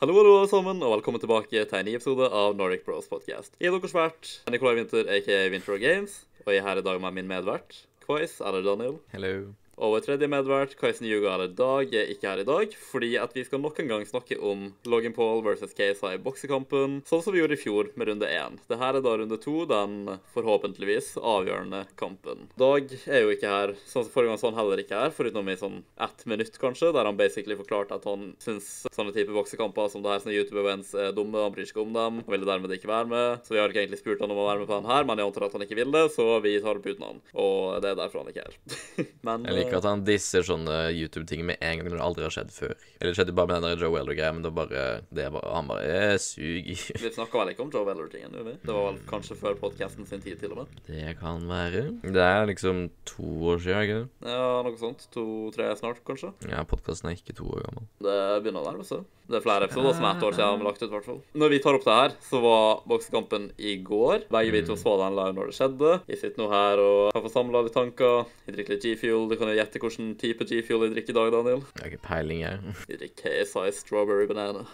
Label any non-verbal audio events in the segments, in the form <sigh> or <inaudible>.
Hallo, hallo, alle sammen, og velkommen tilbake til en ny episode av Nordic Bros Podcast. Jeg er deres vert, Nikolai Winther, aka Winter Games, og jeg er her i dag med min medvert, Quiz, eller Daniel. Hello. Og vår tredje medvert, Kaisen Yuga eller Dag, er ikke her i dag, fordi at vi skal nok en gang snakke om Logan Paul versus KSI i boksekampen, sånn som vi gjorde i fjor med runde én. Det her er da runde to, den forhåpentligvis avgjørende kampen. Dag er jo ikke her, sånn som forrige gang, så han heller ikke her, forutenom i sånn ett minutt, kanskje, der han basically forklarte at han syns sånne type boksekamper som det her, sånne YouTube-events er dumme, han bryr seg ikke om dem, og ville dermed ikke være med. Så vi har ikke egentlig spurt han om å være med på den her, men jeg antar at han ikke vil det, så vi tar det uten han. Og det er derfor han ikke er her. <laughs> men liker at han disser sånne YouTube-ting med en gang når det aldri har skjedd før. Eller det skjedde bare med den der Joe Weller-greia, men det var bare, det var, han bare eh, sug. Vi snakka vel ikke om Joe Weller-tingen, gjorde vi? Det var vel kanskje før podkasten sin tid, til og med. Det kan være. Det er liksom to år siden, ikke det? Ja, noe sånt. To-tre snart, kanskje. Ja, podkasten er ikke to år gammel. Det begynner å nærme seg. Det er flere episoder som er ett år siden vi lagt ut, i hvert fall. Når vi tar opp det her, så var boksekampen i går. Begge vi to så den live når det skjedde. Jeg sitter nå her og har fått samla litt tanker. Jeg drikker litt G-fuel. Du kan jo gjette hvilken type G-fuel jeg drikker i dag, Daniel. Jeg har ikke peiling, jeg. Jeg drikker KSI Strawberry Banana.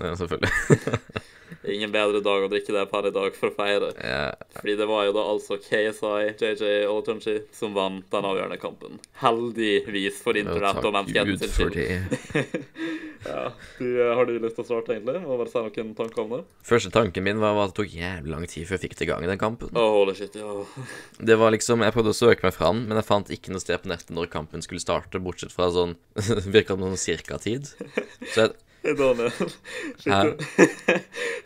Ja, selvfølgelig. <laughs> Ingen bedre dag å drikke det per i dag for å feire. Yeah. Fordi det var jo da altså KSI, JJ Olatunji, som vant den avgjørende kampen. Heldigvis for ja, internett og takk menneskeheten sin skyld. <laughs> Ja. Du, eh, har du lyst til å starte, egentlig? Og bare si noen tanker om det? Første tanken min var at det tok jævlig lang tid før jeg fikk til gang i den kampen. Oh, holy shit, ja. <laughs> Det var liksom, Jeg prøvde å søke meg fram, men jeg fant ikke noe sted på nettet når kampen skulle starte, bortsett fra sånn Virka som noen cirka-tid. Så jeg, <laughs> Hei, Daniel.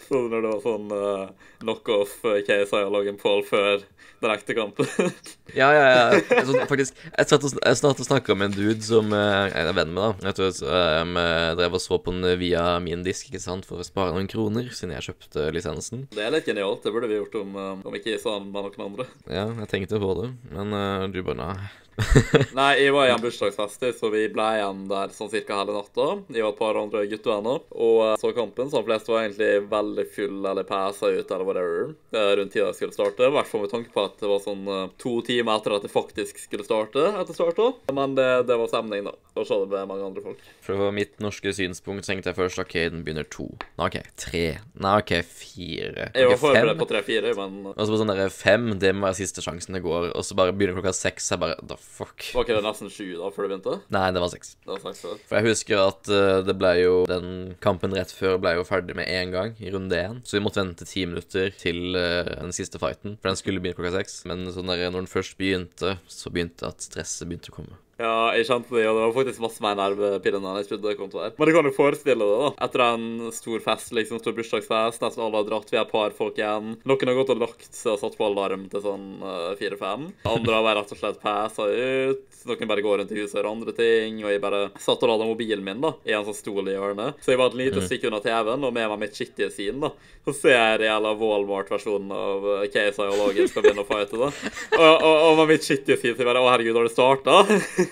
Så <laughs> når det var sånn uh, knockoff KSI og Logan Paul før den ekte kampen? <laughs> Ja, ja, ja. Altså, faktisk, jeg satt og, jeg satt og snakka med en dude som eh, jeg er venn med, da. Jeg tror jeg drev og så på den via min disk, ikke sant, for å spare noen kroner, siden jeg kjøpte lisensen. det er litt genialt. Det burde vi gjort om, om ikke sånn med noen andre. Ja, jeg tenkte på det, men uh, du bare nei. <laughs> Nei, jeg var i en bursdagsfest, så vi ble igjen der sånn cirka hele natta. Jeg var et par andre guttevenner. Og uh, så kampen, så de fleste var egentlig veldig full eller pæsa ut eller whatever. uh, rundt tida det skulle starte. I hvert fall med tanke på at det var sånn uh, to timer etter at det faktisk skulle starte. etter starta. Men det, det var stemning, da. Og så det ble mange andre folk. Fra mitt norske synspunkt tenkte jeg først OK, den begynner to. Nei, OK, tre. Nei, OK, fire. Jeg var forberedt på tre-fire, men Og så på sånn derre fem, det må være siste sjansen det går. Og så bare begynner klokka seks. Jeg bare The fuck? var ikke det nesten sju da før det begynte? Nei, det var seks. Det var seks før. For jeg husker at uh, det ble jo Den kampen rett før ble jo ferdig med én gang, i runde én. Så vi måtte vente ti minutter til uh, den siste fighten. For den skulle begynne klokka seks. Men sånn der, når den først begynte, så begynte at stresset begynte å komme. Ja, jeg kjente det, og det var faktisk masse mer nervepirrende enn jeg trodde det kom til å være. Men du kan jo forestille deg, da. Etter en stor fest, liksom stor bursdagsfest, nesten alle har dratt, vi er et par folk igjen. Noen har gått og lagt seg og satt på alarm til sånn eh, fire-fem. Andre har bare rett og slett passa ut. Noen bare går rundt i huset og gjør andre ting. Og jeg bare satt og lada mobilen min da, i en sånn stol i hjørnet. Så jeg var et lite stykke unna TV-en, og med meg mitt skittige syn, da. Så ser jeg jævla Walmart-versjonen av KSI og Logan skal begynne å fighte, da. Og, og, og med mitt skittige syn så jeg bare Å, herregud, har det starta? <laughs>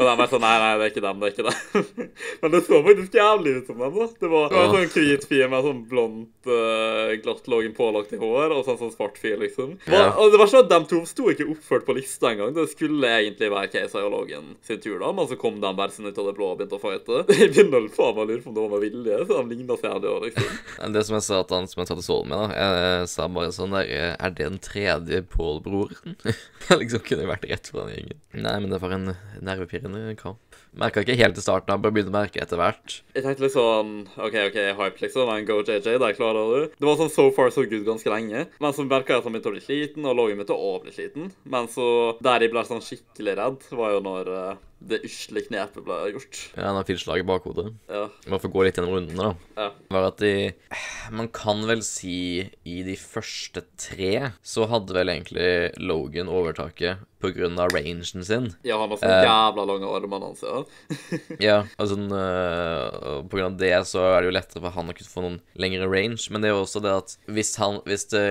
Og de er sånn Nei, nei, det er ikke dem, det er ikke dem. Men det så faktisk jævlig ut som dem, da. Det var, det var en sånn hvit fyr med sånn blondt, uh, glatt lågen pålagt i hår, og sånn sånn svart fyr, liksom. Ja. og det var sånn at de to sto ikke oppført på lista engang. Det skulle egentlig være KSI og Logan sin tur, da, men så kom de bare sånn ut av det blå og begynte å fighte. <laughs> Jeg begynner faen meg å lure på om det var med vilje, så de ligna seg jævlig òg, liksom. Det som jeg sa til han som jeg tatt så med, da Jeg, sa bare sånn der Er det den tredje Pål-broren? <laughs> Liksom kunne vært rett for den gjengen. Nei, men det var en nervepirrende kamp. Merka ikke helt i starten, jeg bare begynte å merke etter hvert. Jeg tenkte litt sånn OK, OK, hype, liksom. Men go JJ, der klarer du. Det var sånn so far so good ganske lenge. Men så merka jeg at han begynte å bli sliten, og Logan begynte å bli sliten. Men så der jeg ble sånn skikkelig redd, var jo når eh, det usle knepet ble gjort. Ja, han har fire slag i bakhodet. Ja. Bare for å gå litt gjennom rundene, da. ja. Var at de Man kan vel si i de første tre så hadde vel egentlig Logan overtaket av rangen sin. Ja, han har sånne Eh. jævla lange armer, han ser. <laughs> Ja, altså uh, av det så er det jo lettere for han å kunne få noen lengre range. Men det er jo også det at hvis, han, hvis det,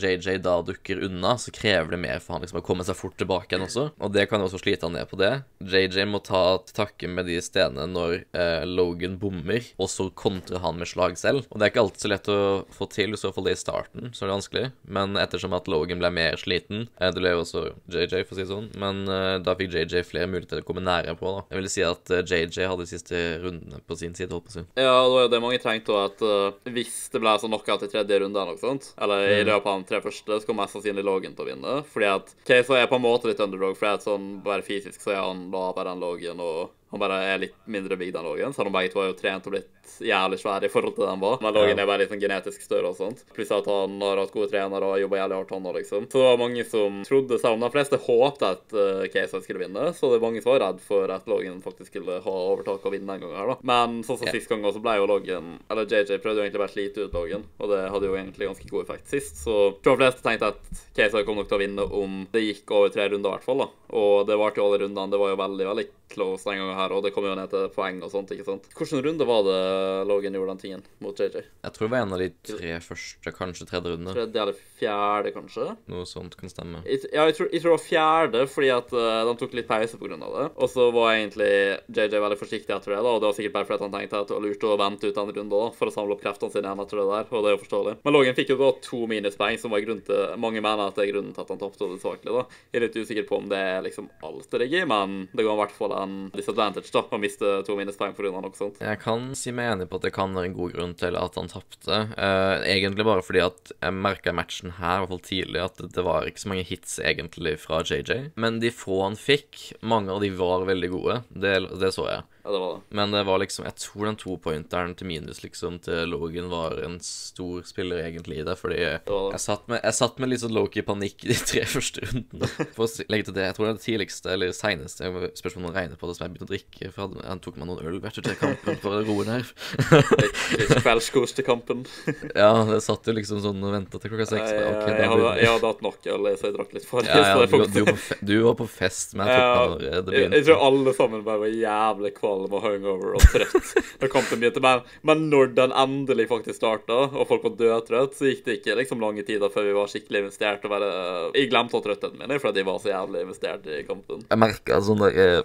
JJ da dukker unna, så krever det mer for han liksom å komme seg fort tilbake igjen også. Og det kan jo også slite han ned på det. JJ må ta til takke med de stedene når eh, Logan bommer, og så kontrer han med slag selv. Og det er ikke alltid så lett å få til, i så fall det i starten, så er det vanskelig. Men ettersom at Logan ble mer sliten eh, Det ble jo også JJ, for å si det sånn, men eh, da fikk JJ flere muligheter til å komme nære på, da. Jeg vil si at eh, JJ hadde de siste rundene på sin side, holdt på å si. Ja, det var jo det mange trengte, òg, at uh, hvis det ble sånn knockout i tredje runde, eller noe sånt, eller i løpet av de tre første, så kommer mest sannsynlig Logan til å vinne. Fordi at Casey er på en måte litt underdog, for at sånn bare fysisk så er han lavere enn loggen og han bare er litt mindre bygd enn Logan, selv om begge to har jo trent og blitt jævlig svære i forhold til den var. Men Logan Ja. er bare litt sånn genetisk større og sånt. Pluss at han har hatt gode trenere og jobba jævlig hardt, han òg, liksom. Så det var mange som trodde, selv om de fleste håpte at uh, Casey skulle vinne, så det var mange som var redd for at Logan faktisk skulle ha overtak og vinne en gang her, da. Men sånn som Ja. sist gang også ble jo Logan Eller JJ prøvde jo egentlig bare å slite ut Logan, og det hadde jo egentlig ganske god effekt sist, så de fleste tenkte at Casey kom nok til å vinne om det gikk over tre runder, i hvert fall, da. Og det varte jo alle rundene. Det var jo veldig, veldig close den gangen her, og det kom jo ned til poeng og sånt, ikke sant. Hvilken runde var det Logan gjorde den tingen mot JJ? Jeg tror det var en av de tre første, kanskje tredje runde. Tredje eller fjerde, kanskje? Noe sånt kan stemme. I, ja, jeg tror, jeg tror det var fjerde, fordi at uh, de tok litt pause pga. det. Og så var egentlig JJ veldig forsiktig etter det, da, og det var sikkert bare fordi han tenkte at det var lurt å vente ut en runde da, for å samle opp kreftene sine igjen etter det der, og det er jo forståelig. Men Logan fikk jo da to minuspoeng, som var grunn til Mange mener at det er grunnen til at han tapte hovedsakelig, da. Jeg er litt usikker på om det er liksom alt det ligger i, men det går i hvert fall en disadvantage, da, å miste to minuspoeng pga. noe sånt. Jeg kan si meg enig på at det kan være en god grunn til at han tapte. uh, egentlig bare fordi at jeg merka i matchen her, i hvert fall tidlig, at det var ikke så mange hits egentlig fra JJ. Men de få han fikk, mange av de var veldig gode. Det, det så jeg. Ja, det var det. Men det var liksom Jeg tror den topointeren til minus liksom til Logan var en stor spiller egentlig i det, fordi det det. jeg satt med, jeg satt med litt sånn low-key panikk de tre <laughs> første rundene. For å legge til det, jeg tror det er det tidligste eller seineste spørsmålet man regner på det som jeg begynte å drikke. For jeg jeg tok meg noen øl vet du, til kampen for å roe ned. Litt, kveldskos til kampen. <laughs> Ja, jeg satt jo liksom sånn og venta til klokka seks. Jeg, bare, ok, jeg, hadde, jeg hadde hatt nok øl, så jeg drakk litt for. Ja, ja, det du, du, var på du var på fest, men jeg tok ja, når det jeg, jeg tror alle sammen bare var jævlig kvalm og hungover og trøtt når kampen begynte. Men, men når den endelig faktisk starta, og folk var dødtrøtte, så gikk det ikke liksom lange tider før vi var skikkelig investert. Og bare, jeg glemte å trøttheten min fordi jeg var så jævlig investert i kampen. Jeg merka sånn der eh,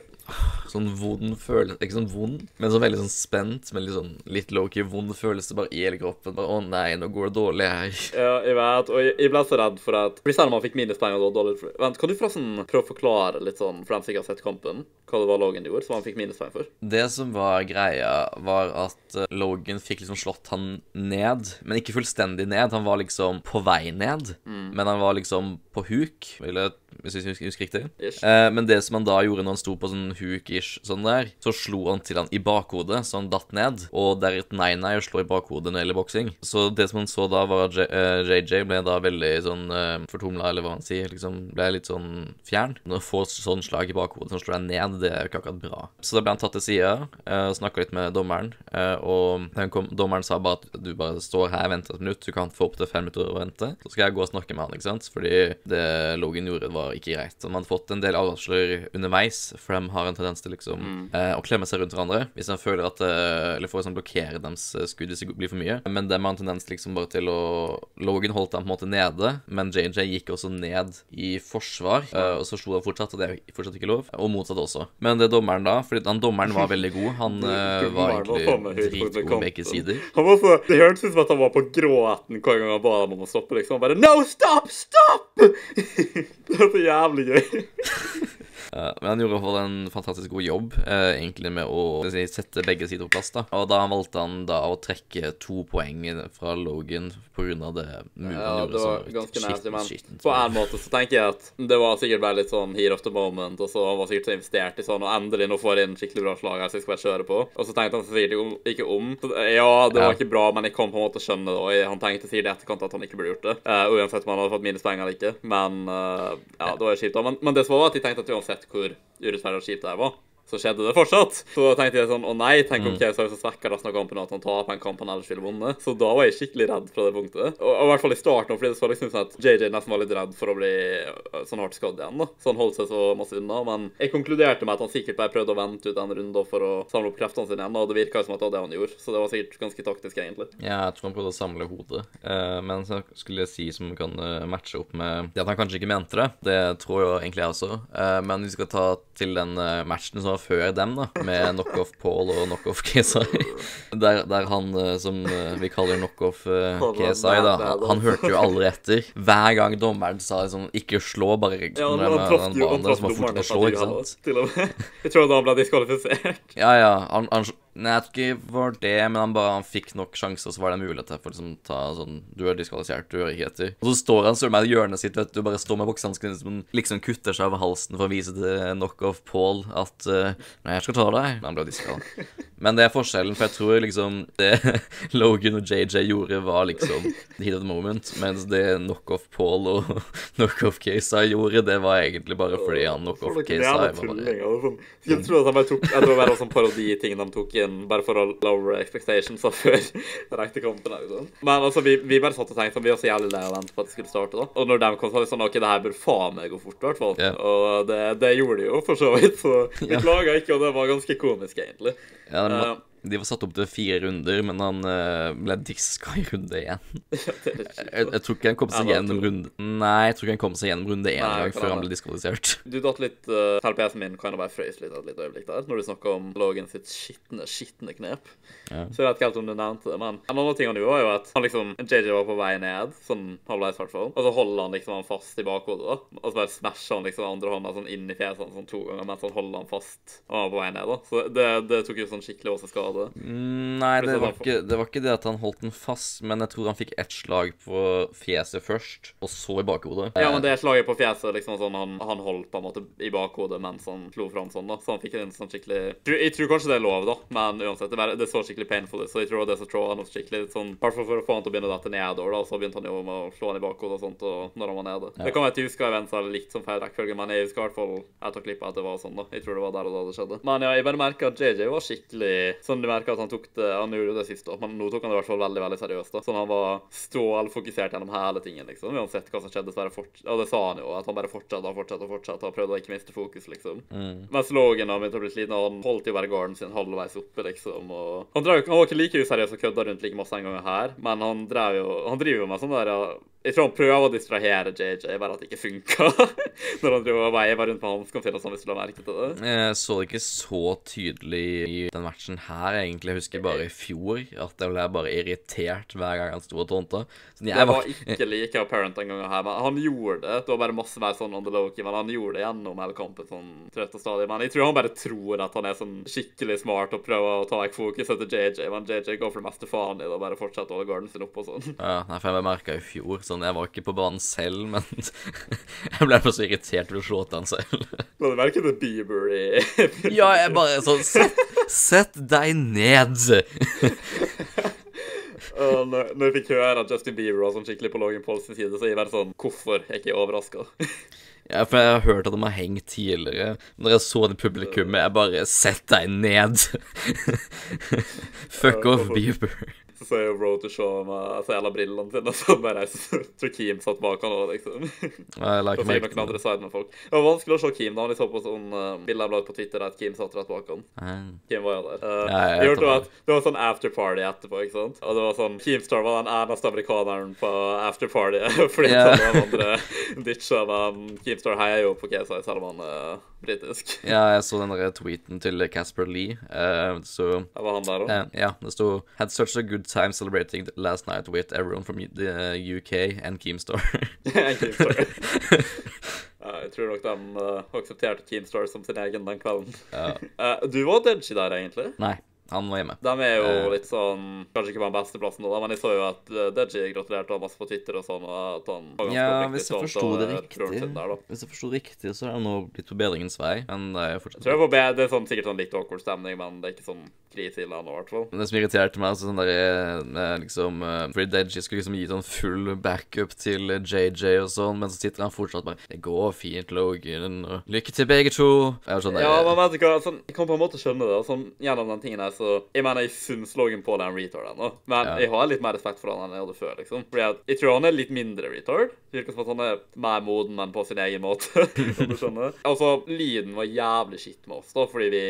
Sånn vond følelse Ikke sånn vond, men sånn veldig sånn spent, men litt sånn litt low-key vond følelse bare i hele kroppen. Bare 'Å nei, nå går det dårlig her'. Ja, jeg vet, og jeg, jeg ble så redd for at Hvis man fikk minuspoeng og dårlig Vent, kan du forresten prøve å forklare litt sånn, for dem som ikke har sett kampen, hva det var Logan gjorde, som han fikk minuspoeng for? Det som var greia, var at eh, Logan fikk liksom slått han ned, men ikke fullstendig ned. Han var liksom på vei ned, men han var liksom på huk, eller, hvis jeg husker, husker riktig. Eh, men det som han da gjorde når han sto på sånn huk-ish sånn der, så slo han til han i bakhodet, så han datt ned. Og det er et nei-nei å slå i bakhodet når det gjelder boksing. Så det som han så da, var at J uh, JJ ble da veldig sånn uh, fortumla, eller hva han sier, liksom ble litt sånn fjern. Når du får sånn slag i bakhodet som slår deg ned, det er jo ikke akkurat bra. Så da ble han tatt til sida, uh, snakka litt med dommeren, uh, og kom, dommeren sa bare at du bare står her venter et minutt, du kan få opp til fem minutter å vente. Så skal jeg gå og snakke med han, ikke sant, fordi det Logan gjorde, var ikke greit. Og man har fått en del advarsler underveis, for de har en tendens til liksom eh, å klemme seg rundt hverandre hvis de føler at eh, Eller får sånn blokkere deres eh, skudd hvis det blir for mye. Men de har en tendens liksom bare til å Logan holdt dem på en måte nede, men JJ gikk også ned i forsvar, eh, og så slo han fortsatt, og det er fortsatt ikke lov. Og motsatt også. Men det dommeren da, fordi han dommeren var veldig god, han <laughs> eh, var var egentlig på dritgod med begge sider. Han var så, Det hørtes ut som at han var på gråten hver gang han ba dem om å stoppe. liksom. Han bare No, stop! Stopp! <laughs> det var <laughs> Eh, men han gjorde iallfall en fantastisk god jobb eh, egentlig med å si, sette begge sider på plass. da Og da valgte han da å trekke to poeng fra Logan pga. det moven Ja, det var som ganske nasty, men skitten, på en måte så tenker jeg at det var sikkert bare litt sånn here of the moment, og så han var sikkert så investert i sånn, og endelig nå får jeg inn skikkelig bra slag her, så jeg skal bare kjøre på. Og så tenkte han så sikkert ikke om. Så, Ja, det var ikke bra, men jeg kan på en måte skjønne det, og han tenkte sikkert i etterkant at han ikke burde gjort det. Uh, uansett om han hadde fått minuspoeng eller ikke. Men uh, ja, det var jo kjipt. Men, men det som var, var at jeg tenkte at uansett hvor urettferdig og kjipt det her var, så skjedde det fortsatt. Så tenkte jeg sånn Å nei, tenk om så svekker resten av kampen, og at han taper en kamp han ellers ville vunnet. Så da var jeg skikkelig redd fra det punktet. Og, og i hvert fall i starten, fordi det så liksom sånn at JJ nesten var litt redd for å bli øh, sånn hardt skadd igjen. da. Så han holdt seg så masse unna. Men jeg konkluderte med at han sikkert bare prøvde å vente ut en runde for å samle opp kreftene sine igjen. Og det virka som at det var det han gjorde. Så det var sikkert ganske taktisk, egentlig. Ja, jeg tror han prøvde å samle hodet. Eh, men så skulle jeg si som kan eh, matche opp med det at han kanskje ikke mente det. Det tror jo egentlig jeg også. Eh, men vi skal ta til den eh, matchen som matcha før dem, da, med knockoff Paul og knockoff KSI. Der, der han eh, som eh, vi kaller knockoff Kesai, KSI, da, han, hørte jo aldri etter. Hver gang dommeren sa liksom 'ikke slå', bare Ja, han, traff jo han traff dommeren slå, ikke sant? Jeg tror da han ble diskvalifisert. Ja, ja. Han, han, nei, jeg tror ikke var det, men han bare han fikk nok sjanser, så var det mulighet for å liksom, ta sånn Du er diskvalifisert, du hører ikke etter. Og så står han søren meg i hjørnet sitt, vet du, bare står med boksehanskene som liksom kutter seg over halsen for å vise til knockoff Paul at uh, Nei, jeg skal ta deg. Men han ble diskval. Men det er forskjellen, for jeg tror liksom det <laughs> Logan og JJ gjorde, var liksom the heat of the moment, mens det knockoff Paul og <laughs> knockoff KSI gjorde, det var egentlig bare fordi han knockoff er var bare Sånn. Jeg tror at han bare tok Jeg tror det var sånn paroditing de tok inn bare for å lower expectations av <laughs> før rekte kampen. Liksom. Men altså, vi, vi bare satt og tenkte sånn, vi var så jævlig lei av å vente på at det skulle starte. da. Og når de kom, så var vi sånn OK, det her bør faen meg gå fort, i hvert fall. Yeah. Og det, det gjorde de jo, for så vidt. Så <laughs> vi klaga ikke, og det var ganske komisk, egentlig. Ja, de, Eh, de var satt opp til fire runder, men han uh, ble diska i runde én. <laughs> er Jeg, jeg tror ikke han kom seg Ja, gjennom runde Nei, jeg tror ikke han kom seg gjennom runde én gang engang før han ble diskvalifisert. <laughs> Du datt litt uh, Selv PC-en min kan bare frøys litt et lite øyeblikk der, når du snakker om Logan sitt skitne, skitne knep. Ja. Så jeg vet ikke helt om du nevnte det, men en annen ting han gjorde, var jo at han liksom JJ var på vei ned, sånn halvveis i og så holder han liksom han fast i bakhodet, da. Og så bare smasher han liksom andre hånda sånn inn i fjeset sånn to ganger mens han holder han fast og han var på vei ned, da. Så det, det tok jo sånn skikkelig også skade. Mm, Nei, det var, ikke, det var ikke det at han holdt den fast, men jeg tror han fikk ett slag på fjeset først, og så i bakhodet. Ja, men det slaget på fjeset, liksom sånn han, han holdt på en måte i bakhodet mens han slo fram sånn, da. Så han fikk en sånn skikkelig Jeg tror kanskje det er lov, da, men uansett, det, var, det så skikkelig painful ut. Så jeg tror det som trå han opp skikkelig sånn I hvert fall for å få han til å begynne å dette nedover, da. Og så begynte han jo med å slå han i bakhodet og sånt og når han var nede. Det kan være at jeg husker events er litt som feil rekkefølge, men jeg husker i hvert fall etter klippet at det var sånn, da. Jeg tror det var der og da det skjedde. Men ja, jeg bare merker at JJ var skikkelig Sånn du merker at han tok det Han gjorde det sist, da, men nå tok han det i hvert fall veldig, veldig seriøst, da. Sånn han var stålfokusert gjennom hele tingen, liksom. Uansett hva som skjedde, så bare fort... Og det sa han jo, at han bare fortsatte og fortsatte og fortsatte og prøvde å ikke miste fokus, liksom. Mm. Mens Logan han begynte å bli sliten, og han holdt jo bare garden sin halvveis oppe, liksom. Og han, drev, han var ikke like useriøs og kødda rundt like masse en gang her, men han drev jo Han driver jo med sånn der ja, Jeg tror han prøver å distrahere JJ, bare at det ikke funka. <laughs> Når han dro og veiver rundt med hanskene sine, sånn, hvis du la merke til det. Jeg så det ikke så tydelig i den matchen her, egentlig. Jeg husker bare i fjor at jeg ble bare irritert hver gang han sto og tånte. Så Det var var ikke like apparent den gangen her, men han gjorde det. Det var bare masse mer sånn on the low-key, men han gjorde det gjennom hele kampen sånn trøtt og stadig. Men jeg tror han bare tror at han er sånn skikkelig smart og prøver å ta vekk fokuset til JJ, men JJ går for det meste faen i det og bare fortsetter å holde garden sin oppe og sånn. Ja, for jeg merka i fjor sånn Jeg var ikke på banen selv, men <laughs> jeg ble bare så irritert ved å slå til han selv. <laughs> La du merke til Bieber i <laughs> Ja, jeg bare sånn Sett, sett deg ned! Og når, når jeg fikk høre at Justin Bieber var sånn skikkelig på Logan Pauls side, så er jeg bare sånn Hvorfor er ikke jeg overraska? Ja, for jeg har hørt at de har hengt tidligere. Når jeg så det publikummet, jeg bare Sett deg ned! Fuck off, Bieber. Så er jeg jo Road to Show med altså, alle brillene sine, og <laughs> så bare jeg tror Keem satt bak han òg, liksom <laughs> Jeg så merke noen andre side med folk. Det var vanskelig å se Keem da han så på sånn uh, bilde jeg la ut på Twitter at Keem satt rett bak han. Keem var jo der. Uh, Ja, jeg jeg at Det var sånn afterparty etterpå, ikke sant? Og det var sånn Keemstar var den eneste amerikaneren på afterpartyet <laughs> fordi yeah. de andre ditcha, men Keemstar heier jo på KSI selv om han er britisk. Ja, jeg så den der tweeten til Casper Lee. uh, så Det var han der òg. Uh, Ja, det sto Had such a good time celebrating last night with everyone from the uh, UK and Keemstar. <laughs> Keemstar. <laughs> Ja, jeg tror nok de uh, aksepterte Keemstar som sin egen den kvelden. Ja. Uh, <laughs> du var Deji der, egentlig. Nei, han var hjemme. De er jo Eh. litt sånn Kanskje ikke på den beste plassen nå, da, men jeg så jo at uh, Deji gratulerte han masse på Twitter og sånn, og at han var Ja, hvis jeg forsto det riktig Der. Hvis jeg forsto riktig, så er han nå blitt på bedringens vei. Men det er fortsatt tror jeg får be, Det er sånn, sikkert sånn litt awkward stemning, men det er ikke sånn krise han ennå, i hvert fall. Men det som irriterte meg, altså sånn der eh, liksom eh, Fordi Deji skulle liksom gi sånn full backup til eh, JJ og sånn, men så sitter han fortsatt bare 'Det går fint, Logan', og 'Lykke til, begge to'. Sånn Ja, men vet du hva, sånn, jeg kan på en måte skjønne det. altså, Sånn, gjennom den tingen her, så Jeg mener, jeg syns Logan på er en retard ennå, men Ja. jeg har litt mer respekt for han enn jeg hadde før, liksom. Fordi jeg, jeg tror han er litt mindre retard. Virker som at han er mer moden, men på sin egen måte, <laughs> om du skjønner. Altså, lyden var jævlig skitt med oss, da, fordi vi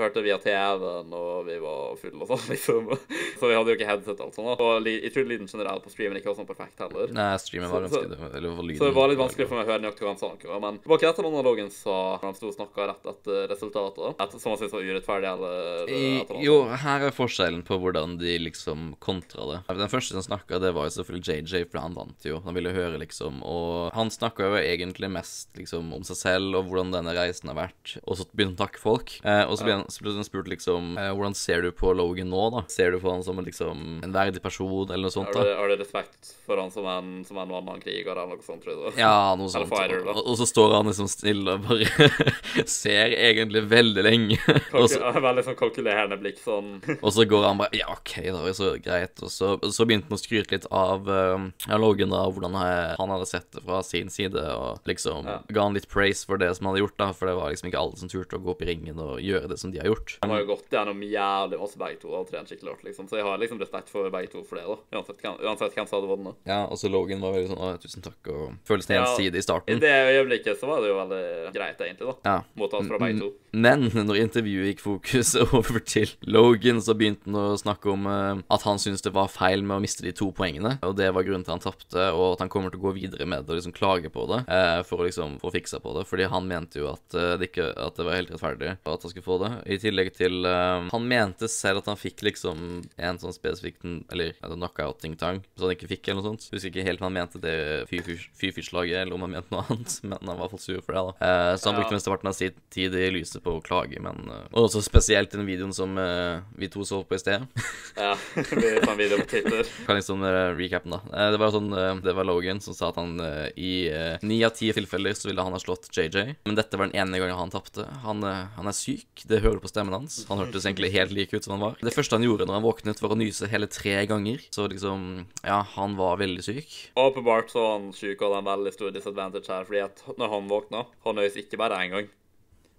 hørte via TV-en, og vi var fulle og sånn, <laughs> liksom. Så vi hadde jo ikke headset og alt sånt. da. Og jeg tror lyden generelt på streamen ikke var sånn perfekt heller. Nei, streamen var Så- ganske Eller var lyden Så det var litt vanskelig for meg å høre nøyaktig hva han sa. noe, Men det var ikke dette Logan sa når han sto og snakka rett etter resultatet? Et, som han syntes var urettferdig, eller et eller jo, her er forskjellen på hvordan de liksom kontra det. Den første som snakka, det var jo selvfølgelig JJ, for han vant jo. Han ville høre, liksom. Og han snakka jo egentlig mest liksom om seg selv og hvordan denne reisen har vært. Og så begynte han å takke folk. Eh, og så ble han, så ble han spurt liksom eh, Hvordan ser du på Logan nå, da? Ser du på han som en, liksom en verdig person, eller noe sånt? Har du, da? har du respekt for han som en, som en annen kriger, eller noe sånt, tror du? Ja, noe sånt. fighter. Og, og så står han liksom stille og bare <laughs> ser egentlig veldig lenge. og så <laughs> Veldig sånn kalkulerende blikk, sånn <laughs> Og så går han bare Ja, OK, da er det så greit. Og så, så begynte han å skryte litt av uh, Logan, da, hvordan han hadde sett det fra sin side, og liksom Ja. ga han litt praise for det som han hadde gjort, da, for det var liksom ikke alle som turte å gå opp i ringen og gjøre det som de har gjort. Han har jo gått gjennom jævlig masse begge to og trent skikkelig hardt, liksom. Så jeg har liksom respekt for begge to for det, da. Uansett, uansett hvem som hadde vunnet. Ja, og så Logan var veldig sånn Å, tusen takk, og føles Ja. i starten. I det øyeblikket så var det jo veldig greit, egentlig, da. Ja. Mottatt fra begge to. Men når intervjuet gikk fokuset <laughs> over til Logan, så begynte han å snakke om eh, at han syntes det var feil med å miste de to poengene, og det var grunnen til han tapte, og at han kommer til å gå videre med det og liksom klage på det eh, for å liksom få fiksa på det, fordi han mente jo at, eh, det, ikke, at det var helt rettferdig at han skulle få det. I tillegg til Han mente selv at han fikk liksom en sånn spesifikk eller en knockout-ting-tang, så han ikke fikk eller noe sånt. Husker ikke helt om han mente det fyrfyrslaget, eller om han mente noe <laughs> annet, men han var i hvert fall sur for det, da. Eh, så han Ja. brukte mesteparten av sin tid i lyset på å klage, men eh, Og også spesielt den videoen som eh, vi to så på i sted. <laughs> Ja. Vi en video på Twitter. <laughs> kan liksom uh, recapen, da. Eh, det var sånn eh, Det var Logan som sa at han eh, i eh, ni av ti tilfeller så ville han ha slått JJ, men dette var den ene gangen han tapte. Han, eh, han er syk, det hører på stemmen hans. Han hørtes egentlig helt lik ut som han var. Det første han gjorde når han våknet, var å nyse hele tre ganger. Så liksom Ja, han var veldig syk. Åpenbart så var han syk og hadde en veldig stor disadvantage her, fordi at når han våkna, han nøys ikke bare én gang.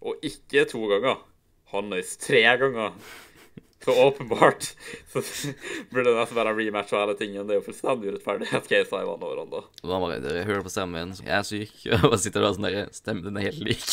Og ikke to ganger. Han nøys tre ganger. Så åpenbart så burde det nesten være en rematch og hele tingen. Det er jo fullstendig urettferdig at KSI vant over han da. Han bare Dere hører på stemmen min, jeg er syk. <laughs> Og bare sitter der sånn der Stemmen din er helt lik.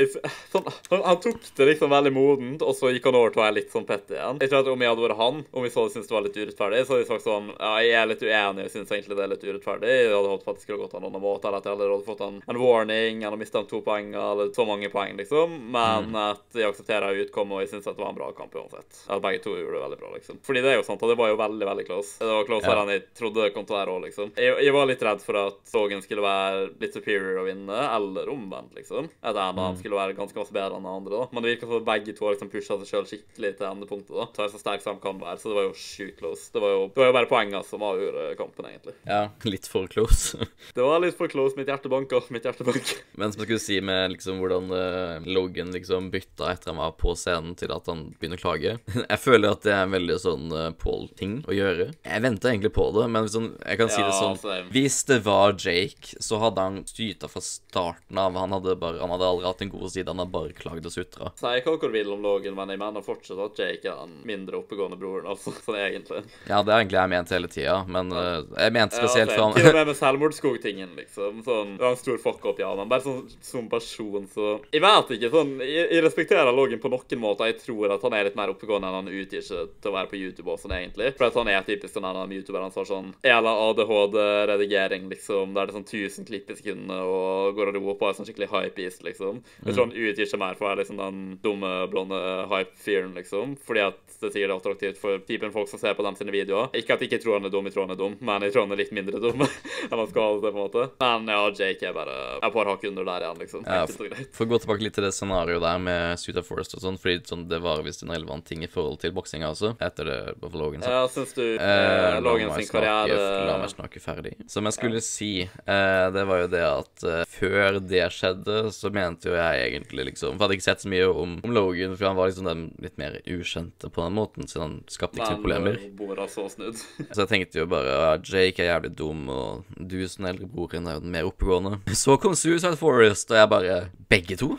<laughs> Sånn, han, tok det liksom veldig modent, og så gikk han over til å være litt sånn pett igjen. Jeg tror at Om jeg hadde vært han, om vi så det syntes det var litt urettferdig, så hadde jeg sagt sånn Ja, jeg er litt uenig, jeg syns egentlig det er litt urettferdig. Jeg hadde håpet at det skulle gått an noen måte, eller at jeg hadde fått en, en warning, eller mista to poeng, eller så mange poeng, liksom. Men at jeg aksepterer utkommet, og jeg syns det var en bra kamp uansett. At begge to gjorde det veldig bra, liksom. Fordi det er jo sant, og det var jo veldig, veldig close. Det var closere Ja. enn jeg trodde det kom til å være òg, liksom. Jeg, jeg var litt redd for at Logan skulle være litt superior å vinne, eller omvendt, liksom. At en av dem skulle være ganske masse bedre enn den andre, da. Men det virka som at begge to har liksom pusha seg sjøl skikkelig til endepunktet, da. Så er så sterk som kan være. Så det var jo sjukt close. Det var jo, det var jo bare poengene som avgjorde kampen, egentlig. Ja, litt for close. <laughs> Det var litt for close. Mitt hjerte banka. Mitt hjerte banka. Men som jeg skulle si med liksom hvordan uh, Logan liksom bytta etter han var på scenen til at han begynner å klage Jeg føler at det er en veldig sånn uh, Paul-ting å gjøre. Jeg venta egentlig på det, men sånn, jeg kan si det sånn same. Hvis det var Jake, så hadde han styta fra starten av. Han hadde, bare, han hadde aldri hatt en god side, han hadde bare klagd og sutra. Si hva dere vil om Logan, men jeg mener fortsatt at Jake er den mindre oppegående broren, altså. <laughs> Sånn egentlig. Ja, det har egentlig jeg ment hele tida, men uh, jeg mente spesielt ja, for Til <laughs> og med med selvmordsskog-tingen, liksom. Sånn, det var en stor fuck-up, ja, men bare sånn som person, så Jeg vet ikke, sånn Jeg, jeg respekterer Logan på noen måter. Jeg tror at han er litt mer oppegående enn han utgir seg til å være på YouTube sånn egentlig. For han er typisk sånn en youtuberne som har sånn Eller ADHD-redigering, liksom, der det er sånn 1000 klipp i sekundet og går og roper og er sånn skikkelig hypeist, liksom. Jeg tror han utgir seg mer for å være liksom den dumme, blonde hype-fyren, liksom. Fordi at det sikkert er attraktivt for typen folk som ser på dem sine videoer. Ikke at jeg ikke tror han er dum, jeg tror han er dum, men jeg tror han er litt mindre dum <laughs> enn han skal ha det, på en måte. Men ja, Jake er bare et par hakk under der igjen, liksom. Ja, for. For å gå tilbake litt til det scenarioet der med Suit of Forest og sånn, fordi sånn, det var visst en relevant ting i forhold til boksinga også, etter det Buffalo Logan sa. Ja, syns du Eh, eh, Logan sin snakke- La meg snakke ferdig. Som jeg skulle si, eh, det var jo det at eh, før det skjedde, så mente jo jeg egentlig liksom For jeg hadde ikke sett så mye om, om Logan, for han var liksom den litt mer ukjente på den måten, siden han skapte ikke så problemer. Men bomra så snudd. <laughs> Så jeg tenkte jo bare ja, Jake er jævlig dum, og du som eldre broren er jo den mer oppegående. Så kom Suicide Forest, og jeg bare Begge to?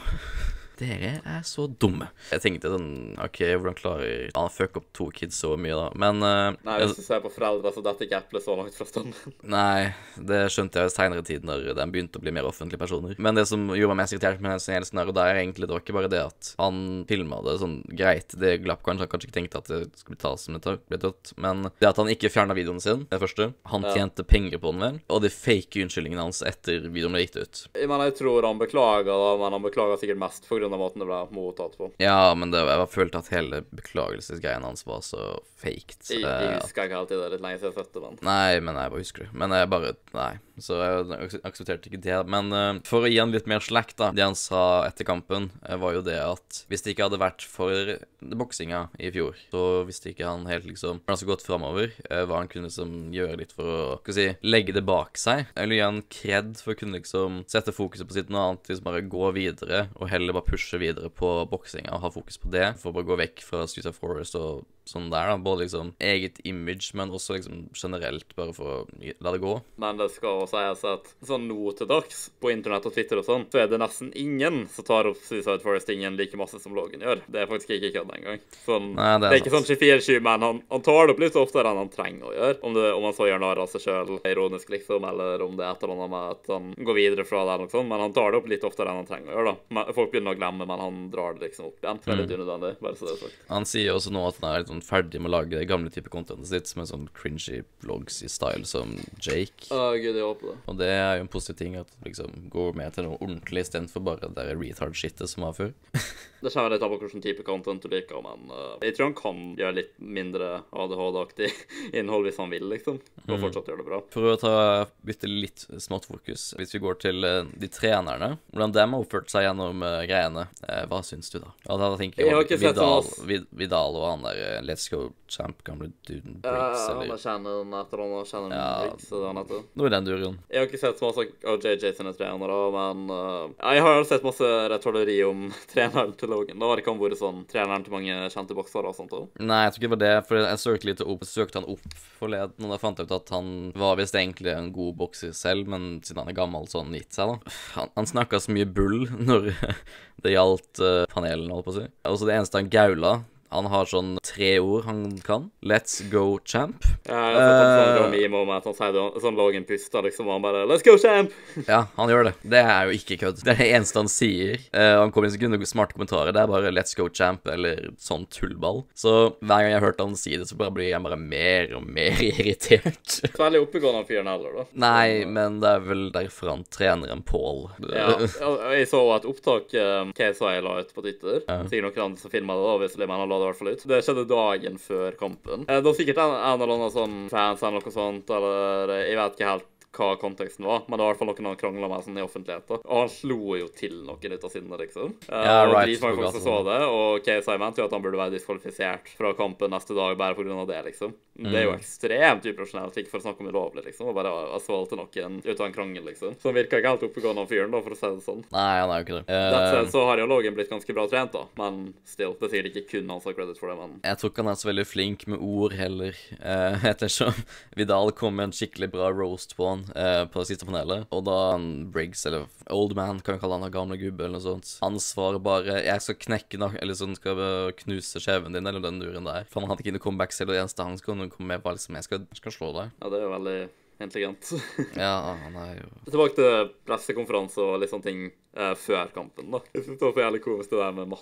Dere er så dumme. Jeg tenkte sånn OK, hvordan klarer han å fucke opp to kids så mye, da? Men uh, Nei, hvis du ser på foreldre, så detter ikke eplet så langt fra stunden. <laughs> Nei, det skjønte jeg seinere i tid, når de begynte å bli mer offentlige personer. Men det som gjorde meg mest irritert med hele scenarioet der, er egentlig det var ikke bare det at han filma det sånn greit, det glapp kanskje, han kanskje ikke tenkte at det skulle bli tatt som det ble tatt, men det at han ikke fjerna videoen sin, det første. Han Ja. tjente penger på den vel, og de fake unnskyldningene hans etter videoen ble gitt ut. Men jeg tror han beklager, da, men han beklager sikkert mest pga. måten det ble mottatt på. Ja, men det, jeg følte at hele beklagelsesgreiene hans var så faked. Jeg, jeg husker ikke alltid det, litt lenge siden jeg man. men Nei, men jeg bare husker det. Men jeg bare Nei. Så jeg aksepterte ikke det. Men uh, for å gi han litt mer slack, da. Det han sa etter kampen, eh, var jo det at hvis det ikke hadde vært for boksinga i fjor, så visste ikke han helt liksom hvordan det skulle gått framover. Uh, hva han kunne liksom gjøre litt for å skal si, legge det bak seg. Eller gi han kred for å kunne liksom sette fokuset på sitt noe annet. Liksom bare gå videre, og heller bare pushe videre på boksinga og ha fokus på det. For å bare gå vekk fra Streets of Forest og sånn der, da. Både liksom eget image, men også liksom generelt, bare for å la det gå. Men det skal også sies at sånn nå til dags, på internett og Twitter og sånn, så er det nesten ingen som tar opp Suicide Forest-tingen like masse som Logan gjør. Det er faktisk ikke kødd engang. Sånn, Nei, det det, er er ikke sånn 24-7, men han, han tar det opp litt oftere enn han trenger å gjøre. Om, det, om han så gjør narr av seg sjøl ironisk, liksom, eller om det er et eller annet med at han går videre fra det, eller noe sånt. Men han tar det opp litt oftere enn han trenger å gjøre, da. Folk begynner å glemme, men han drar det liksom opp igjen. Veldig mm. unødvendig, bare så det er sagt. Han sier også nå at han er litt sånn ferdig med å lage det gamle type contentet sitt, med sånn cringy vlogs i style som Jake. Oh, gud, jeg håper det. Og det er jo en positiv ting, at liksom går med til noe ordentlig istedenfor bare det der retard-shitet som var før. <laughs> Det kommer litt an på hvilken type content du liker, men uh, jeg tror han kan gjøre litt mindre ADHD-aktig <laughs> innhold hvis han vil, liksom. Og fortsatt gjøre det bra. For å ta bytte litt smått fokus, hvis vi går til uh, de trenerne, hvordan de har oppført seg gjennom uh, greiene, hva syns du da? Ja, da tenker Jeg har jeg ikke sett Vidal, sånn, Vidal og han der eh, Let's Go Champ, gamle duden Briggs, Ja, han eller kjenner den etter han kjenner Ja. Briggs, er det han heter. noe i den duren. Jeg har ikke sett så masse av JJ sine trenere, men uh, jeg har sett masse retorleri om <laughs> treneren til Logan. Da var det ikke han vært sånn treneren til mange kjente boksere og sånt òg. Nei, jeg tror ikke det var det, for jeg søkte litt opp, søkte han opp forleden, og da fant jeg ut at han var visst egentlig en god bokser selv, men siden han er gammel, så har han gitt seg, da. Han, han snakka så mye bull når <laughs> det gjaldt uh, panelene, holdt på å si. Altså, det eneste han gaula han har sånn tre ord han kan. Let's go, champ. Jeg har sett Eh. uh, meme om at han sier det, sånn Logan puster, liksom, og han bare Let's go, champ! Ja, han gjør det. Det er jo ikke kødd. Det er det eneste han sier. Uh, han kommer ikke med smarte kommentarer. Det er bare 'let's go, champ' eller sånn tullball. Så hver gang jeg har hørt han si det, så bare blir jeg bare mer og mer <laughs> irritert. Så veldig oppegående fyren heller, da. Nei, men det er vel derfor han trener en Paul. Ja, ja, jeg så et opptak um, KSI la ut på Twitter. Sikkert noen som filma det, obviously, men han la det i hvert fall ut. Det skjedde dagen før kampen. Eh, Det var sikkert en, en eller annen sånn fans eller noe sånt, eller eh, jeg vet ikke helt hva konteksten var, men det var i hvert fall noen han krangla med sånn i offentligheten. Og han slo jo til noen ut av sinnet, liksom. Uh, Ja, og right, dritmange folk som så det, og KSI mente jo at han burde være diskvalifisert fra kampen neste dag bare pga. det, liksom. Det er jo ekstremt uprofesjonelt, ikke for å snakke om ulovlig, liksom, å bare asfalte noen ut av en krangel, liksom. Så han virka ikke helt oppegående, han fyren, da, for å si det sånn. Nei, han er jo ikke det. Uh... Eh, said, så har jo Logan blitt ganske bra trent, da. Men still, det er sikkert ikke kun han som har credit for det, men jeg tror ikke han er så veldig flink med ord heller, uh, <laughs> ettersom Vidal kom med en skikkelig bra roast på han eh, på det siste panelet. Og da han Briggs, eller Old Man, kan vi kalle han, gamle gubbe, eller noe sånt, han svarer bare 'Jeg skal knekke nok, Eller sånn, skal knuse kjeven din', eller den duren der. For han hadde ikke noe comeback selv, og det eneste han skulle komme med, var liksom 'Jeg skal, jeg skal slå deg'. ja, det er jo veldig intelligent. <laughs> Ja, han er jo Tilbake til pressekonferanse og litt sånne ting eh, før kampen, da. Jeg synes det var jævlig komisk det der med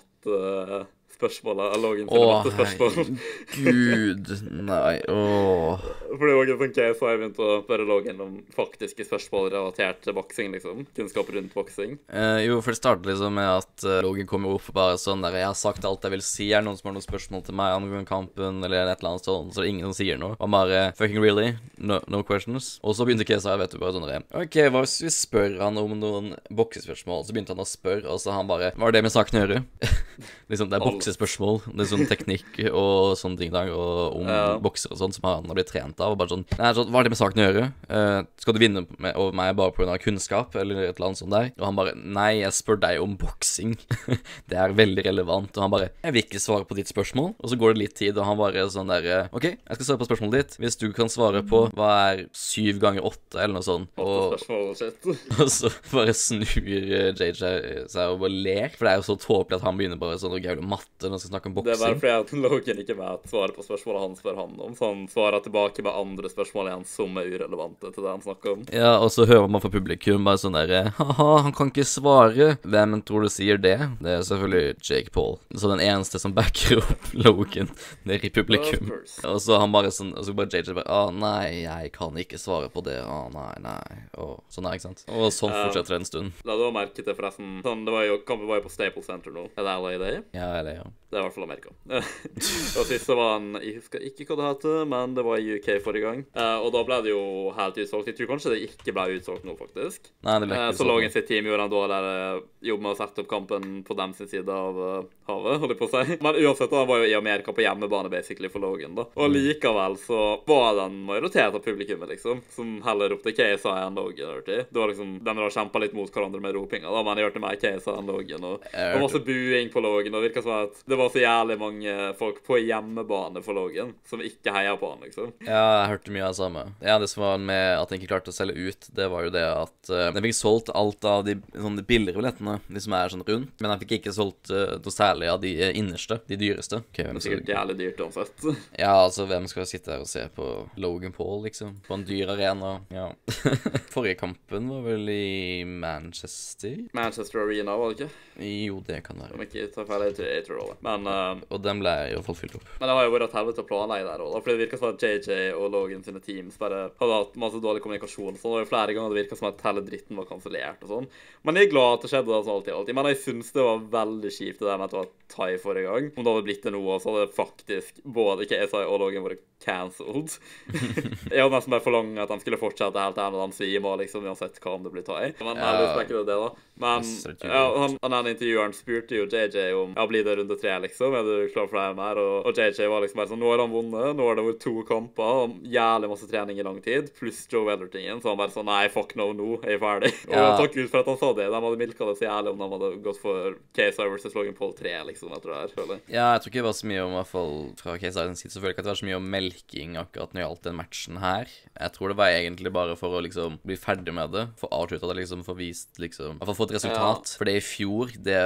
mattespørsmålet. Uh, Logan til Å, mattespørsmål. Gud, nei, åh. For det var ikke sånn case hvor jeg begynte å spørre Logan om faktiske spørsmål relatert til boksing, liksom. Kunnskap rundt boksing. Eh, jo, for det startet liksom med at eh, Logan jo opp bare sånn der 'Jeg har sagt alt jeg vil si. Er det noen som har noen spørsmål til meg angående kampen?' Eller et eller annet sånt. Så det er ingen som sier noe. Og bare 'Fucking really? No, no questions?' Og så begynte KSI, vet du, bare sånn der 'OK, hva hvis vi spør han om noen boksespørsmål?' Så begynte han å spørre, og så han bare 'Hva har det med saken å gjøre?' <laughs> liksom, det er boksespørsmål. Det er sånn teknikk og sånne ting der, og om Ja. bokser og sånn, som han har blitt trent av. Og bare sånn Nei, så, hva har det med saken å gjøre? Uh, skal du vinne med, over meg bare pga. kunnskap, eller et eller annet sånt der? Og han bare Nei, jeg spør deg om boksing. <laughs> det er veldig relevant. Og han bare Jeg vil ikke svare på ditt spørsmål. Og så går det litt tid, og han bare sånn der eh, OK, jeg skal svare på spørsmålet ditt. Hvis du kan svare på hva er syv ganger åtte, eller noe sånt. Og, <laughs> og så bare snur eh, JJ seg og bare ler. For det er jo så tåpelig at han begynner bare sånn å gaule matte når han skal snakke om Det er bare fordi Logan ikke vet svaret på spørsmålet han spør han om. Så han svarer tilbake med andre spørsmål igjen som er urelevante til det han snakker om. Ja, og så hører man fra publikum bare sånn derre Ha-ha, han kan ikke svare. Hvem tror du sier det? Det er selvfølgelig Jake Paul. Så den eneste som backer opp <laughs> Logan nede i publikum. Og så han bare sånn Og så bare JJ bare Å nei, jeg kan ikke svare på det. Å nei, nei. Og sånn er, ikke sant? Og sånn fortsetter det en stund. La du merke til forresten sånn, det var jo, Kampen var jo på Staples Center nå. Er det LA Day? Ja, eller ja. Det er i hvert fall Amerika. <laughs> og sist så var han Jeg husker ikke hva det heter, men det var i UK forrige gang. Uh, og da ble det jo helt utsolgt. Jeg tror kanskje det ikke ble utsolgt nå, faktisk. Nei, det ble ikke uh, så. Logan sitt team gjorde han da, der jobb med å sette opp kampen på dem sin side av eh, havet, holdt jeg på å si. Men uansett, han var jo i Amerika på hjemmebane basically for Logan, da. Og likevel så var det en majoritet av publikummet, liksom, som heller ropte KSI enn Logan hørte tid. Det var liksom, De har kjempa litt mot hverandre med ropinga, da, men jeg hørte mer KSI enn Logan. Og var masse buing på Logan, og det virka som at det var så jævlig mange folk på hjemmebane for Logan som ikke heia på han, liksom. Ja, jeg hørte mye av det samme. Ja, Det som var med at jeg ikke klarte å selge ut, det var jo det at uh, Jeg fikk solgt alt av de, sånn, de billigere billettene, de som er sånn rundt, men jeg fikk ikke solgt uh, noe særlig av de eh, innerste, de dyreste. Okay, hvem Det er skal sikkert jævlig dyrt uansett. <laughs> Ja, altså, hvem skal sitte her og se på Logan Paul, liksom? På en dyr arena? Ja. <laughs> Forrige kampen var vel i Manchester? Manchester Arena, var det ikke? Jo, det kan være. Om ikke tar feil, jeg tror, jeg tror det var det. Men, uh... Og den ble i hvert fall fylt opp. men det har jo vært et helvete å planlegge der òg, for det virker som at JJ og Logan sine teams bare hadde hatt masse dårlig kommunikasjon. Så det var jo flere ganger det virka som at hele dritten var kansellert og sånn. Men jeg er glad at det skjedde sånn alltid. alltid. Men jeg syns det var veldig kjipt det der med at Thai forrige gang. Om det hadde blitt det nå, så hadde faktisk både KSI og Logan vært cancelled. <laughs> jeg hadde nesten bare forlangt at de skulle fortsette helt til de svimer, liksom, uansett hva om det blir tatt Men Ja. ble ikke det da. Men ja, han, han intervjueren spurte jo JJ om ja, blir det runde tre, liksom. Er du klar for det her mer? Og, og JJ var liksom bare sånn Nå har han vunnet. Nå har det vært to kamper. og Jævlig masse trening i lang tid. Pluss Joe Weller-tingen. Så han bare sånn Nei, fuck no, nå er jeg ferdig. <laughs> Ja. Og takk Gud for at han sa det. De hadde milka det så jævlig om de hadde gått for KSI versus Logan Paul 3, liksom, etter det her, føler jeg. Ja, jeg tror ikke det var så mye om, i hvert fall fra KSI sin side, så føler jeg ikke at det var så mye om melking akkurat når det gjaldt den matchen her. Jeg tror det var egentlig bare for å liksom bli ferdig med det, få avslutta det, liksom, få vist, liksom Iallfall få et resultat. For det i fjor, det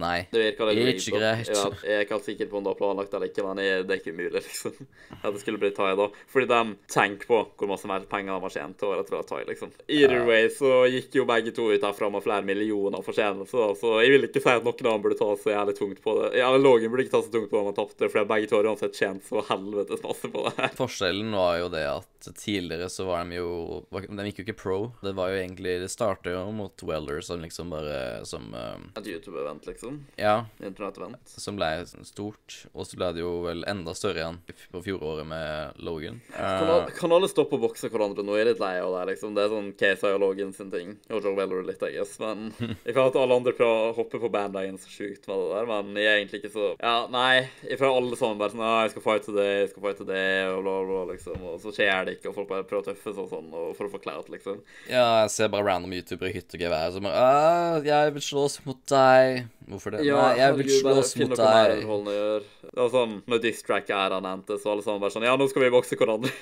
Nei. Det litt Det er ikke greit. Ja, jeg er ikke helt sikker på om det var planlagt eller ikke, men jeg, det er ikke umulig, <laughs> liksom. At det skulle bli Thai da. Fordi de tenker på hvor masse mer penger de har tjent over at det var Thai, liksom. Either way så gikk jo begge to ut herfra med flere millioner fortjeneste, da, så jeg vil ikke si at noen av dem burde ta så jævlig tungt på det. Ja, Logan burde ikke ta så tungt på det om han tapte, for begge to har uansett tjent så helvetes masse på det. <laughs> Forskjellen var jo det at tidligere så var de jo De gikk jo ikke pro. Det var jo egentlig Det starta jo mot Weller som liksom bare Som um, Et YouTube-event, liksom. Ja, Internett-event. som ble stort. Og så ble det jo vel enda større igjen på fjoråret med Logan. Kan, Eh, kan alle stoppe å bokse hverandre nå? Jeg er litt lei av det. liksom. Det er sånn KSI og Logan sin ting. Og Joe Weller litt, jeg guess. Men <laughs> jeg føler at alle andre prøver å hoppe på bandagen så sjukt med det der. Men jeg er egentlig ikke så Ja, nei. Jeg føler alle sammen bare sånn Ja, Jeg skal fighte det, jeg skal fighte det, og bla, bla, liksom. Og så skjer det ikke, og folk bare prøver å tøffe seg og sånn og for å få clout, liksom. Ja, jeg ser bare random youtubere i hytt og gevær som bare «Ah, 'Jeg vil slåss mot deg.' Hvorfor det? Nei, jeg vil slåss mot deg. Det var sånn når distrack-æraen endte, så alle sammen bare sånn Ja, nå skal vi bokse hverandre.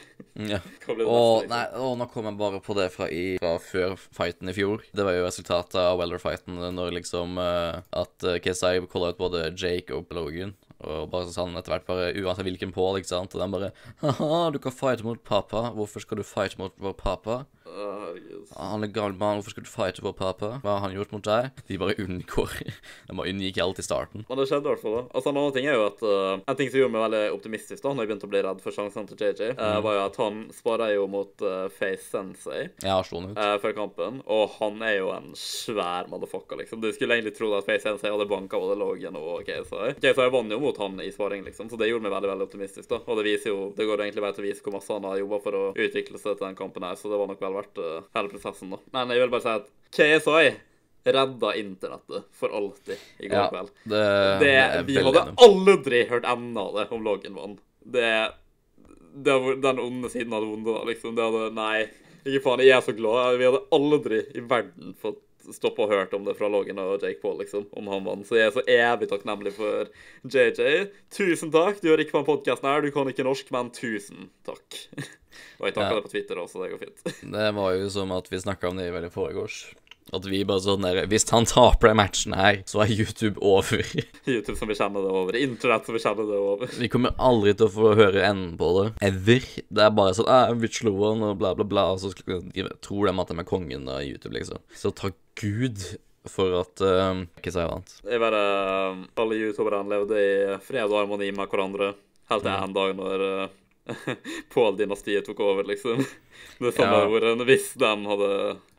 Ja. <laughs> Hva Å, liksom? nei, å, nå kom jeg bare på det fra, i, fra før fighten i fjor. Det var jo resultatet av Weller-fighten når liksom uh, at uh, KSI calla ut både Jake og Logan. Og bare sa han etter hvert bare uansett hvilken pål, ikke sant. Og den bare Haha, du kan fighte mot pappa. Hvorfor skal du fighte mot vår pappa? Herregud. Han er gammel mann, hvorfor skal du fighte vår pappa? Hva har han gjort mot deg? De bare unngår. <laughs> De bare unngikk alt i starten. Men det skjedde i hvert fall. da. Altså, En annen ting er jo at uh, En ting som gjorde meg veldig optimistisk da når jeg begynte å bli redd for sjansen til JJ, uh, Mm. var jo at han spara jo mot uh, Face Sensei slått han ut. før kampen, og han er jo en svær motherfucker, liksom. Du skulle egentlig tro at Face Sensei hadde banka både Logan og KSI. KSI vant jo mot han i sparing, liksom, så det gjorde meg veldig veldig optimistisk. da. Og det viser jo, det går egentlig bare til å vise hvor masse han har jobba for å utvikle seg til den kampen her, så det var nok vel verdt uh, hele prosessen, da. Men jeg vil bare si at KSI redda internettet for alltid i går Ja, kveld. det, Det, det vi hadde enig. aldri hørt enden av det om Logan vant. Det, det den onde siden onde, da, liksom. Det hadde Nei, ikke faen. Jeg er så glad. Vi hadde aldri i verden fått stoppa og hørt om det fra Logan og Jake Paul, liksom, om han vant. Så jeg er så evig takknemlig for JJ. Tusen takk. Du hører ikke på denne podkasten her, du kan ikke norsk, men tusen takk. <laughs> Og jeg takker Ja. deg på Twitter også, det går fint. Det var jo som at vi snakka om det i veldig foregårs. At vi bare sånn der Hvis han taper den matchen her, så er YouTube over. <laughs> YouTube som vi kjenner det over. Internett som vi kjenner det over. Vi kommer aldri til å få høre enden på det. Ever. Det er bare sånn ah, Vi slo han, og bla, bla, bla. Og så tror de at de er kongen av YouTube, liksom. Så takk Gud for at uh, Ikke si annet. Jeg bare Alle youtuberne levde i fred og harmoni med hverandre helt til en dag når uh, <laughs> Paul-dynastiet tok over, liksom. Det samme Ja. ordet hvis de hadde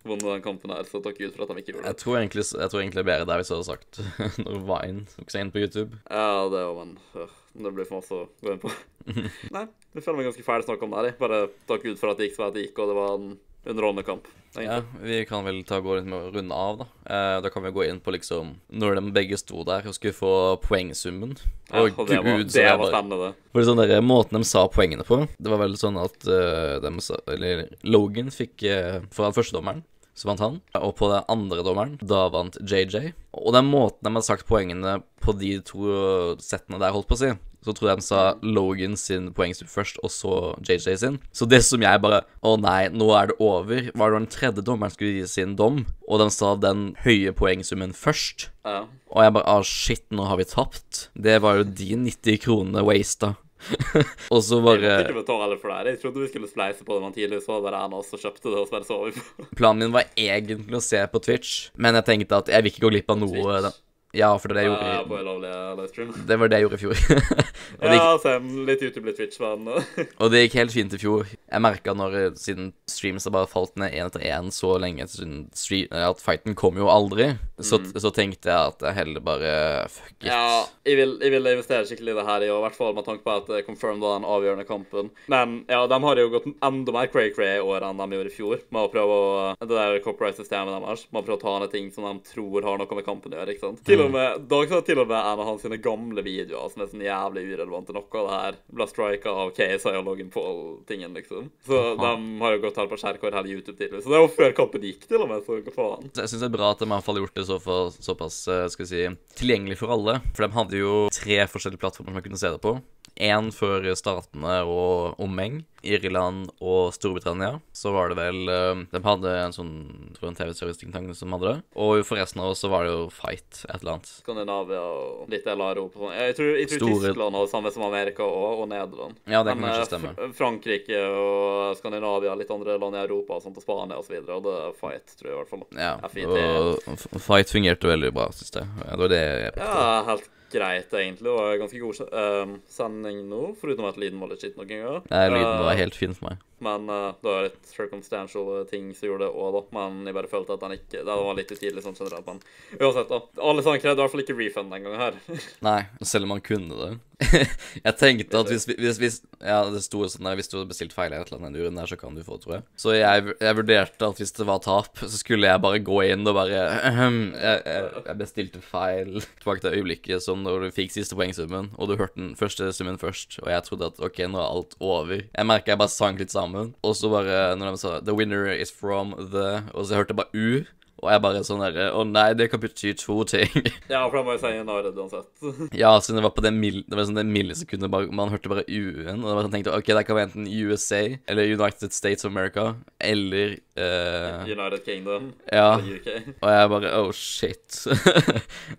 vunnet den kampen her, så takk Gud for at de ikke gjorde Jeg det. tror egentlig, jeg tror egentlig det bedre der hvis du hadde sagt <laughs> når Vine tok seg inn på YouTube. Ja, det òg, men øh, det blir for masse å gå inn på. <laughs> Nei, jeg føler meg ganske feil å snakke om det her. jeg. Bare takk Gud for at det gikk som det gikk, og det var en underholdende kamp. Ja, vi kan vel ta gå litt med å runde av, da. Eh, da kan vi gå inn på liksom Når de begge sto der og skulle få poengsummen. Ja, Og det gud, var, det var spennende, det. For sånn der, Måten de sa poengene på Det var vel sånn at uh, de sa, eller, Logan fikk uh, foran førstedommeren, så vant han. Og på den andre dommeren, da vant JJ. Og den måten de har sagt poengene på de to settene der, holdt på å si, så tror jeg de sa Logan sin poengsum først, og så JJ sin. Så det som jeg bare Å nei, nå er det over. Var det den tredje dommeren skulle gi sin dom, og de sa den høye poengsummen først. Ja. Og jeg bare ah, shit, nå har vi tapt. Det var jo de 90 kronene wasta. <laughs> og så bare Jeg ikke betale for det. Jeg trodde vi skulle spleise på det, men tidligere så var det oss som kjøpte det, og så bare så vi på. Planen min var egentlig å se på Twitch, men jeg tenkte at jeg vil ikke gå glipp av noe Twitch? Ja, for det, Ja, gjorde, livestream. det var det jeg gjorde i fjor. <laughs> det gikk, Ja, Sam, litt YouTube, litt Twitch, men <laughs> og det gikk helt fint i fjor. Jeg merka når eh, siden streams har bare falt ned én etter én så lenge siden stream, at fighten kom jo aldri, så, så tenkte jeg at jeg heller bare fuck it. Mm. ja, jeg vil, jeg vil investere skikkelig i det her, i hvert fall med tanke på at det confirmed var den avgjørende kampen. Men ja, de har jo gått enda mer cray-cray i år enn de gjorde i fjor, med å prøve å Det der copyright-systemet deres, med å prøve å ta ned ting som de tror har noe med kampen å gjøre, ikke sant. Til og med, Dag sa til og med en av hans sine gamle videoer som er sånn jævlig urelevante, noe av det her ble strika av KSI og Logan Paul-tingen, liksom. Så de har jo gått her på skjærkår hele YouTube tidligere. Så det var før kampen gikk, til og med, så hva faen. Jeg syns det er bra at de i hvert fall har gjort det så for, såpass eh, skal vi si, tilgjengelig for alle. For de hadde jo tre forskjellige plattformer som man kunne se det på. Én for statene og omheng. Irland og Storbritannia. Så var det vel eh, De hadde en sånn tror en TV-service-ting som hadde det. Og for resten av oss så var det jo Fight, et eller annet. Skandinavia og litt LRO. Jeg tror, jeg tror Store- Tyskland har det samme som Amerika og, og Nederland. Ja, det kan Men, kanskje eh, stemme. Frankrike og Skandinavia, litt andre land i Europa og på Spania det er fight, tror jeg i hvert fall. Ja, FIT. og Fight fungerte veldig bra, syns jeg. Det var det jeg Ja, helt greit, egentlig. Det var ganske god eh, sending nå, foruten at lyden var litt skitt noen ganger. Nei, Lyden var Eh, helt fin for meg. Men uh, det var litt circumstantial eh, ting som gjorde det òg, da. Men jeg bare følte at den ikke Det var litt utydelig sånn generelt. Men uansett, da. Alle sammen krevde i hvert fall ikke refund den gangen her. <laughs> Nei, selv om han kunne det. <laughs> jeg tenkte at hvis, hvis, hvis Ja, det sto sånn der Hvis du hadde bestilt feil i et eller annet den der, så kan du få tror jeg. Så jeg, jeg vurderte at hvis det var tap, så skulle jeg bare gå inn og bare «Ahem, jeg, jeg, jeg bestilte feil. Tilbake til øyeblikket som når du fikk siste poengsummen, og du hørte den første summen først, og jeg trodde at OK, nå er alt over. Jeg merka jeg bare sank litt sammen, og så bare når de sa 'The winner is from the' Og så hørte jeg bare U. Og jeg bare sånn derre Å nei, det kan bety to ting. <laughs> ja, for da må jeg si en United uansett. <laughs> Ja, siden det var på det, mil det var sånn det millisekundet bare, Man hørte bare UN, og var sånn tenkte ok, det kan være enten USA eller United States of America eller uh, United Kingdom. Ja. <laughs> Og jeg bare oh shit.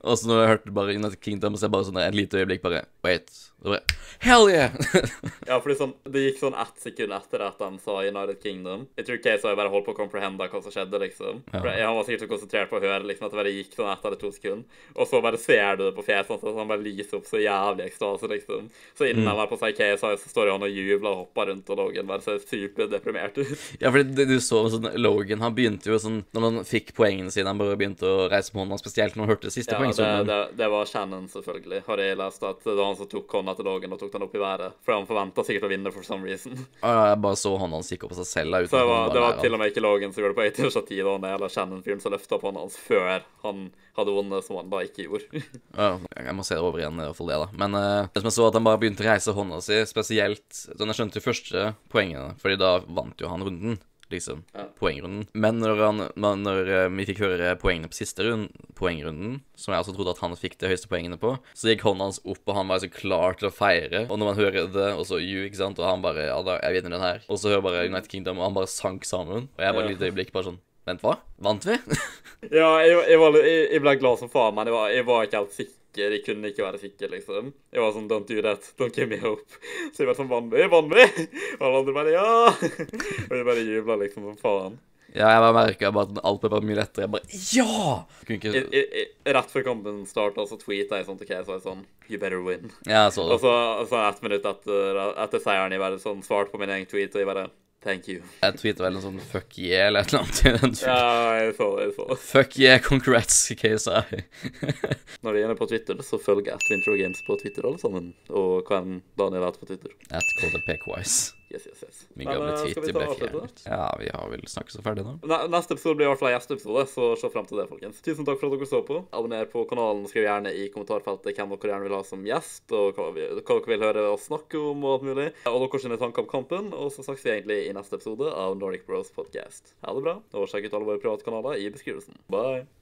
og så når jeg hørte bare United Kingdom, så jeg bare sånn et lite øyeblikk bare wait. Og bare hell yeah! Ja, fordi sånn, Det gikk sånn ett sekund etter at de sa United Kingdom. Jeg tror jeg bare holdt på å comprehende hva som skjedde, liksom. For jeg- Han var sikkert så konsentrert på å høre liksom, at det bare gikk sånn ett eller to sekunder. Og så bare ser du det på fjeset hans, at han bare lyser opp så jævlig ekstase, liksom. Så innen han er på seg Casey, så står han og jubler og hopper rundt, og Logan bare ser superdeprimert ut. <laughs> ja, for du så sånn Logan, han begynte jo sånn Når han fikk poengene sine, han bare begynte å reise med hånda, spesielt når han hørte det siste Ja, det, poengsummen. det, det var Shannon, selvfølgelig, har jeg lest. At det var han som tok hånda til Logan og tok den opp i været. For han forventa sikkert å vinne for some reason. <laughs> Ja, jeg bare så hånda hans gikk opp av seg selv. da, Så det var, det var til og med ikke Logan som gjorde det på eget initiativ. Det var den jævla Shannon-fyren som løfta på hånda hans før han hadde vunnet, som han da ikke gjorde. <laughs> Ja, jeg må se det over igjen, i hvert fall det, da. Men uh, det som jeg så, at han bare begynte å reise hånda si, spesielt sånn Jeg skjønte jo første poengene, Fordi da vant jo han runden. Liksom. Ja. Poengrunden. Men når, han, når eh, vi fikk høre poengene på siste rund, poengrunden, som jeg også trodde at han fikk de høyeste poengene på, så gikk hånda hans opp, og han var så klar til å feire. Og når man hører det, og så you, ikke sant, og han bare Ja, da, jeg vinner den her. Og så hører bare United Kingdom, og han bare sank sammen. Og jeg bare Ja. et lite øyeblikk bare sånn Vent, hva? Vant vi? <laughs> Ja, jeg, jeg, var, jeg, jeg ble glad som faen, men var, jeg var ikke helt sikker. Jeg kunne ikke være sikker, liksom. Jeg var sånn Don't do that. Don't give me hope. Så jeg var sånn Vant vi? Vant vi? <laughs> Og alle andre bare Ja! <laughs> Og jeg bare jubla liksom som faen. Ja, jeg bare merka at alt ble bare mye lettere. Jeg bare Ja! Ikke I, I, rett før kampen starta, så tweeta jeg sånn til Kay, så jeg sånn You better win. Ja, jeg så Og det. så, så ett minutt etter, etter seieren, jeg bare sånn svarte på min egen tweet, og jeg bare Thank you. Jeg tweeta vel en sånn fuck yeah eller et eller annet. Ja, jeg får det. jeg får det. Fuck yeah, congrats, KSI. Når vi er på Twitter, så følger jeg Twinter Games på Twitter, alle sammen. Og hva enn Daniel heter på Twitter. At KDP-wise. Yes, yes, yes. Min Men, gamle eh, Twitter ble fjernet. Ja, vi har vel snakket så ferdig nå. Neste episode blir i hvert fall gjesteepisode, så se frem til det, folkens. Tusen takk for at dere så på. Abonner på kanalen. Skriv gjerne i kommentarfeltet hvem dere gjerne vil ha som gjest, og hva, vi, hva dere vil høre oss snakke om, og alt mulig. Og deres sine tanker om kampen. Og så snakkes vi egentlig i neste episode av Nordic Bros Podcast. Ha det bra, og sjekk ut alle våre private kanaler i beskrivelsen. Bye.